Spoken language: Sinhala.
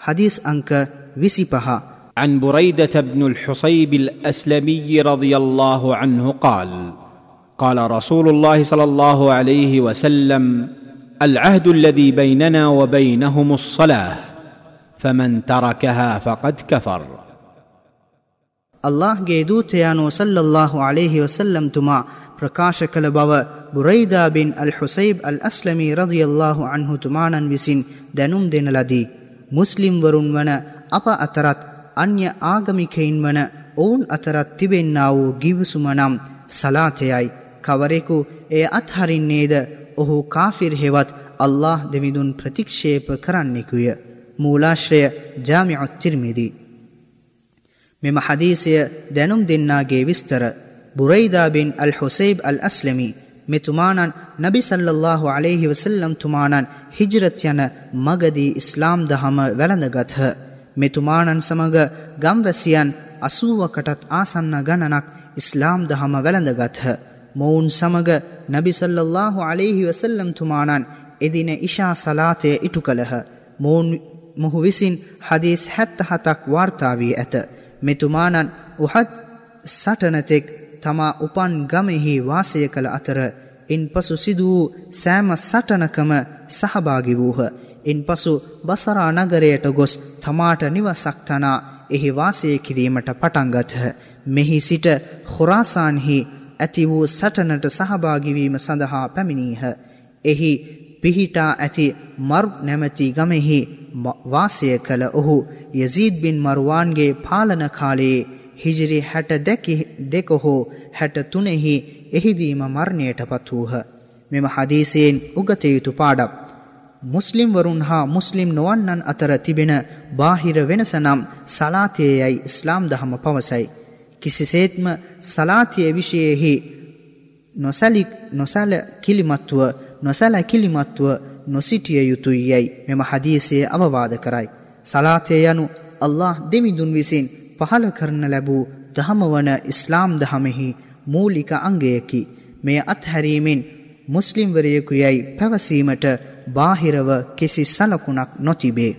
حديث أنك وسيبها عن بريده بن الحصيب الاسلمي رضي الله عنه قال قال رسول الله صلى الله عليه وسلم العهد الذي بيننا وبينهم الصلاه فمن تركها فقد كفر ಅಲ್ಲಾಹ್ಗೆ ದೂತೆಯಾನೋ ಸಲ್ಲಲ್ಲಾಹು ಅಲೇಹಿ ವಸಲ್ಲಂ ತುಮಾ ಪ್ರಕಾಶ ಕಲ ಬವ ಬುರೈದಾ ಬಿನ್ ಅಲ್ ಹುಸೈಬ್ ಅಲ್ ಅಸ್ಲಮಿ ರದಿಯಲ್ಲಾಹು ಅನ್ಹು ತುಮಾನನ್ ವಿಸಿನ್ ದನುಂ ದೆನಲದಿ මුස්ලිම්වරුන් වන අප අතරත් අන්‍ය ආගමිකයින් වන ඔවුන් අතරත් තිබෙන්නා වූ ගිවිසුම නම් සලාතයයි කවරෙකු එය අත්හරින්නේද ඔහු කාෆිර් හෙවත් අල්له දෙවිඳුන් ප්‍රතික්ෂේප කරන්නෙකුය. මූලාශ්‍රය ජාමිඔත්තිර්මිදී. මෙම හදීසය දැනුම් දෙන්නාගේ විස්තර බුරයිදාබින් අල් හොසයිබ් අල් අස්ලමී මෙතුමානන් නබි සල්ලල්ලාහු අලයිහි වසල්ලම් තුමානන් හිජරත් යන මගදී ඉස්ලාම් දහම වැළඳගත්හ මෙතුමානන් සමග ගම්වැසියන් අසූවකටත් ආසන්න ගණනක් ඉස්ලාම් දහම වැළඳගත්හ මොවුන් සමග නබි සල්ලල්ලාහු අලයිහි වසල්ලම් තුමානන් එදින ඉෂා සලාතය ඉටු කළහ. මොවුන් මොහු විසින් හදීස් හැත්ත හතක් වාර්තාවී ඇත. මෙතුමානන් උහත් සටනතෙක් තමා උපන් ගමෙහි වාසය කළ අතර ඉන් පසු සිදු වූ සෑම සටනකම සහභාගි වූහ. ඉන් පසු බසරා නගරයට ගොස් තමාට නිවසක් තනා එහි වාසය කිරීමට පටන්ගත්හ. මෙහි සිට හොරාසාන්හි ඇති වූ සටනට සහභාගිවීම සඳහා පැමිණීහ. එහි පිහිටා ඇති මරු නැමැති ගමෙහි වාසය කළ ඔහු යසීද් බින් මරුවාන්ගේ පාලන කාලයේ හිජිරි හැට දැකි දෙක හෝ හැට තුනෙහි එහිදීම මරණයට පත් වූහ. මෙම හදීසයෙන් උගතයුතු පාඩක්. මුස්ලිම්වරුන් හා මුස්ලිම් නොවන්නන් අතර තිබෙන බාහිර වෙනස නම් සලාතියයයි ඉස්ලාම් දහම පවසයි. කිසිසේත්ම සලාතිය විෂයෙහි නොසැලි නොසැල කිලිමත්තුව නොසැල කිලිමත්තුව නොසිටිය යුතුයි යැයි මෙම හදීසයේ අවවාද කරයි. සලාතය යනු අල්له දෙමිදුන් විසින් පහළ කරන ලැබූ දහම වන ඉස්ලාම් දහමෙහි මූලික අංගයකි. මෙය අත්හැරීමෙන් මුස්ලිම්වරයෙකු යැයි පැවසීමට බාහිරව කිසි සලකුණක් නොතිබේ.